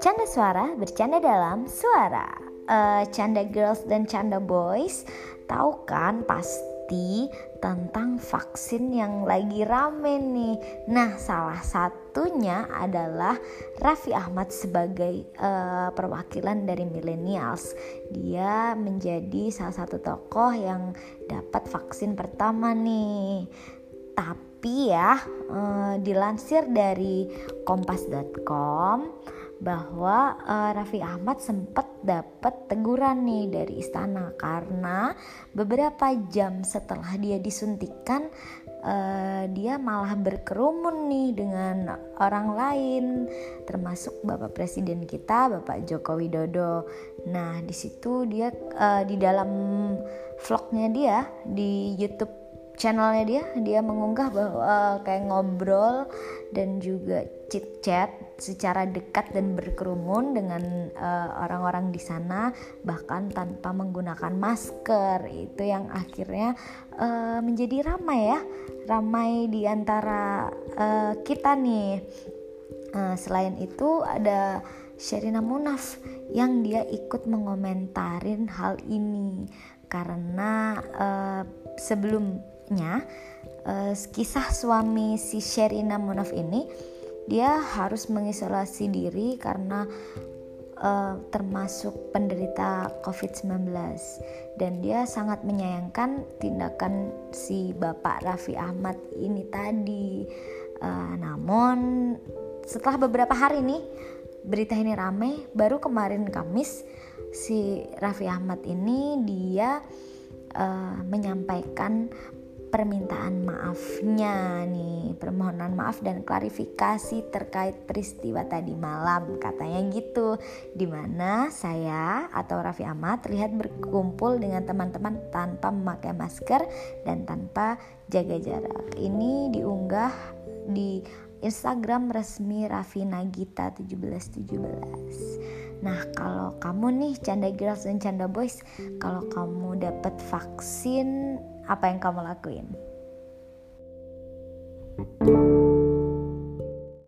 Canda suara bercanda dalam suara. Uh, canda girls dan canda boys, tahu kan pasti tentang vaksin yang lagi rame nih. Nah, salah satunya adalah Raffi Ahmad sebagai uh, perwakilan dari millennials. Dia menjadi salah satu tokoh yang dapat vaksin pertama nih. Tapi ya, uh, dilansir dari kompas.com bahwa uh, Raffi Ahmad sempat dapat teguran nih dari istana karena beberapa jam setelah dia disuntikan uh, dia malah berkerumun nih dengan orang lain termasuk Bapak Presiden kita Bapak Joko Widodo. Nah, di situ dia uh, di dalam vlognya dia di YouTube channelnya dia dia mengunggah bahwa uh, kayak ngobrol dan juga chit chat secara dekat dan berkerumun dengan uh, orang-orang di sana bahkan tanpa menggunakan masker. Itu yang akhirnya uh, menjadi ramai ya ramai di antara uh, kita nih. Uh, selain itu ada Sherina Munaf yang dia ikut mengomentarin hal ini. Karena uh, sebelum uh, kisah suami si Sherina Munaf ini dia harus mengisolasi diri karena uh, termasuk penderita COVID-19 dan dia sangat menyayangkan tindakan si Bapak Raffi Ahmad ini tadi. Uh, namun setelah beberapa hari nih berita ini rame, baru kemarin Kamis si Raffi Ahmad ini dia uh, menyampaikan permintaan maafnya nih. Permohonan maaf dan klarifikasi terkait peristiwa tadi malam katanya gitu. Di mana saya atau Raffi Ahmad terlihat berkumpul dengan teman-teman tanpa memakai masker dan tanpa jaga jarak. Ini diunggah di Instagram resmi Raffi Nagita 1717 Nah kalau kamu nih canda girls dan canda boys Kalau kamu dapat vaksin apa yang kamu lakuin? thank you